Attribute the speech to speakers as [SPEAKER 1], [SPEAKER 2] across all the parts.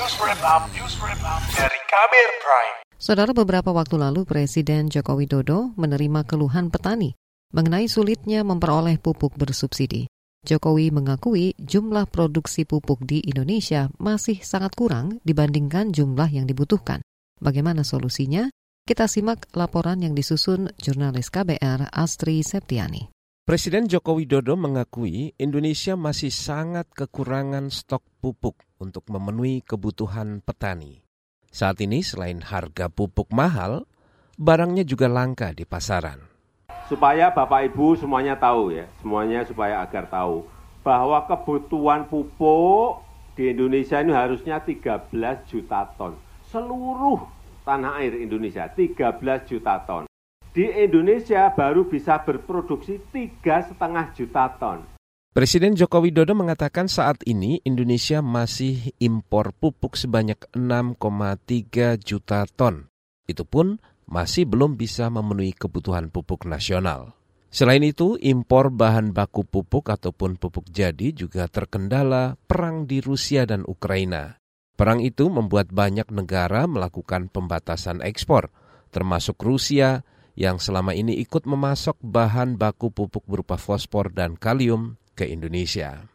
[SPEAKER 1] News Wrap Up, News Wrap Up dari Kabir Prime.
[SPEAKER 2] Saudara beberapa waktu lalu Presiden Joko Widodo menerima keluhan petani mengenai sulitnya memperoleh pupuk bersubsidi. Jokowi mengakui jumlah produksi pupuk di Indonesia masih sangat kurang dibandingkan jumlah yang dibutuhkan. Bagaimana solusinya? Kita simak laporan yang disusun jurnalis KBR Astri Septiani.
[SPEAKER 3] Presiden Joko Widodo mengakui Indonesia masih sangat kekurangan stok pupuk untuk memenuhi kebutuhan petani. Saat ini selain harga pupuk mahal, barangnya juga langka di pasaran.
[SPEAKER 4] Supaya Bapak Ibu semuanya tahu ya, semuanya supaya agar tahu bahwa kebutuhan pupuk di Indonesia ini harusnya 13 juta ton. Seluruh tanah air Indonesia 13 juta ton di Indonesia baru bisa berproduksi tiga setengah juta ton.
[SPEAKER 3] Presiden Joko Widodo mengatakan saat ini Indonesia masih impor pupuk sebanyak 6,3 juta ton. Itu pun masih belum bisa memenuhi kebutuhan pupuk nasional. Selain itu, impor bahan baku pupuk ataupun pupuk jadi juga terkendala perang di Rusia dan Ukraina. Perang itu membuat banyak negara melakukan pembatasan ekspor, termasuk Rusia, yang selama ini ikut memasok bahan baku pupuk berupa fosfor dan kalium ke Indonesia.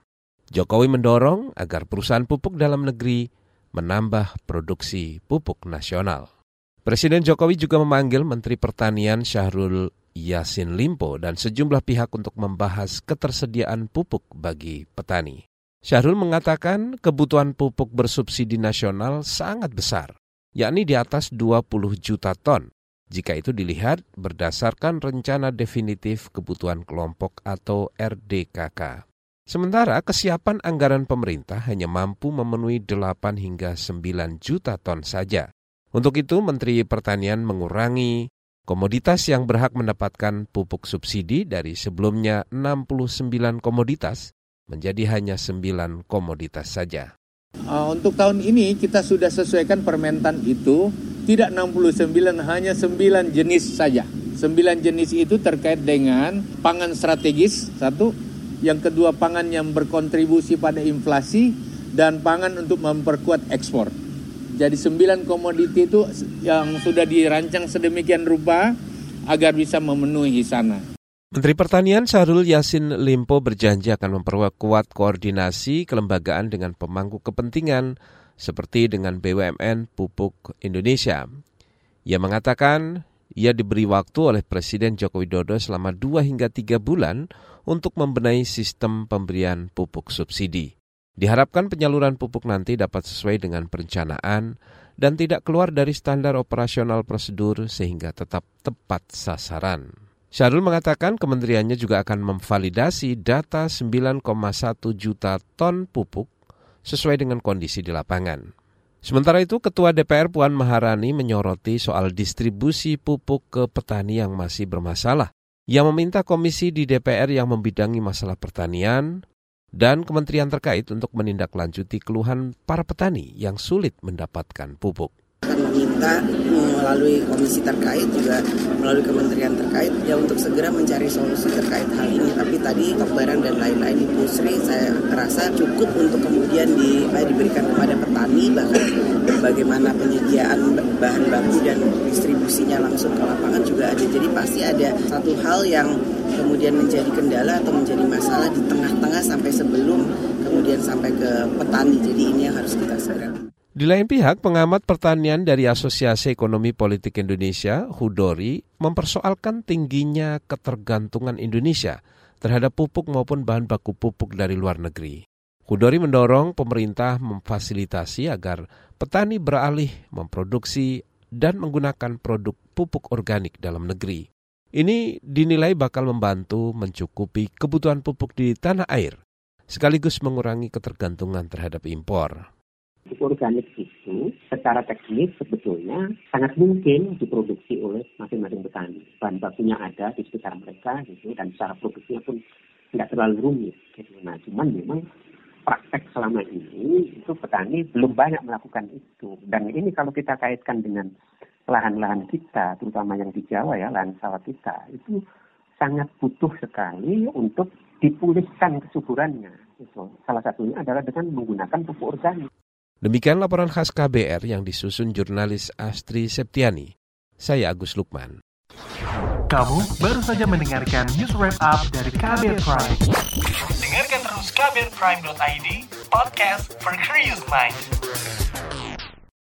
[SPEAKER 3] Jokowi mendorong agar perusahaan pupuk dalam negeri menambah produksi pupuk nasional. Presiden Jokowi juga memanggil Menteri Pertanian Syahrul Yasin Limpo dan sejumlah pihak untuk membahas ketersediaan pupuk bagi petani. Syahrul mengatakan kebutuhan pupuk bersubsidi nasional sangat besar, yakni di atas 20 juta ton jika itu dilihat berdasarkan rencana definitif kebutuhan kelompok atau RDKK. Sementara kesiapan anggaran pemerintah hanya mampu memenuhi 8 hingga 9 juta ton saja. Untuk itu Menteri Pertanian mengurangi komoditas yang berhak mendapatkan pupuk subsidi dari sebelumnya 69 komoditas menjadi hanya 9 komoditas saja.
[SPEAKER 5] Uh, untuk tahun ini kita sudah sesuaikan permentan itu tidak 69 hanya 9 jenis saja. 9 jenis itu terkait dengan pangan strategis satu, yang kedua pangan yang berkontribusi pada inflasi dan pangan untuk memperkuat ekspor. Jadi 9 komoditi itu yang sudah dirancang sedemikian rupa agar bisa memenuhi sana.
[SPEAKER 3] Menteri Pertanian Syahrul Yasin Limpo berjanji akan memperkuat koordinasi kelembagaan dengan pemangku kepentingan seperti dengan BUMN Pupuk Indonesia. Ia mengatakan ia diberi waktu oleh Presiden Joko Widodo selama dua hingga tiga bulan untuk membenahi sistem pemberian pupuk subsidi. Diharapkan penyaluran pupuk nanti dapat sesuai dengan perencanaan dan tidak keluar dari standar operasional prosedur sehingga tetap tepat sasaran. Syarul mengatakan kementeriannya juga akan memvalidasi data 9,1 juta ton pupuk sesuai dengan kondisi di lapangan. Sementara itu, Ketua DPR Puan Maharani menyoroti soal distribusi pupuk ke petani yang masih bermasalah. Ia meminta komisi di DPR yang membidangi masalah pertanian dan kementerian terkait untuk menindaklanjuti keluhan para petani yang sulit mendapatkan pupuk
[SPEAKER 6] akan meminta melalui komisi terkait juga melalui kementerian terkait ya untuk segera mencari solusi terkait hal ini. Tapi tadi stok barang dan lain-lain di Pusri saya rasa cukup untuk kemudian di, diberikan kepada petani bahkan bagaimana penyediaan bahan baku dan distribusinya langsung ke lapangan juga ada. Jadi pasti ada satu hal yang kemudian menjadi kendala atau menjadi masalah di tengah-tengah sampai sebelum kemudian sampai ke petani. Jadi ini yang harus kita segera
[SPEAKER 3] di lain pihak, pengamat pertanian dari Asosiasi Ekonomi Politik Indonesia, Hudori, mempersoalkan tingginya ketergantungan Indonesia terhadap pupuk maupun bahan baku pupuk dari luar negeri. Hudori mendorong pemerintah memfasilitasi agar petani beralih memproduksi dan menggunakan produk pupuk organik dalam negeri. Ini dinilai bakal membantu mencukupi kebutuhan pupuk di tanah air, sekaligus mengurangi ketergantungan terhadap impor
[SPEAKER 7] pupuk organik itu secara teknis sebetulnya sangat mungkin diproduksi oleh masing-masing petani. Bahan bakunya ada di sekitar mereka gitu dan secara produksinya pun tidak terlalu rumit. Gitu. Nah, cuman memang praktek selama ini itu petani belum banyak melakukan itu. Dan ini kalau kita kaitkan dengan lahan-lahan kita, terutama yang di Jawa ya, lahan sawah kita, itu sangat butuh sekali untuk dipulihkan kesuburannya. Itu. Salah satunya adalah dengan menggunakan pupuk organik.
[SPEAKER 3] Demikian laporan khas KBR yang disusun jurnalis Astri Septiani. Saya Agus Lukman.
[SPEAKER 1] Kamu baru saja mendengarkan news wrap up dari KBR Prime. Dengarkan terus kbrprime.id, podcast for curious mind.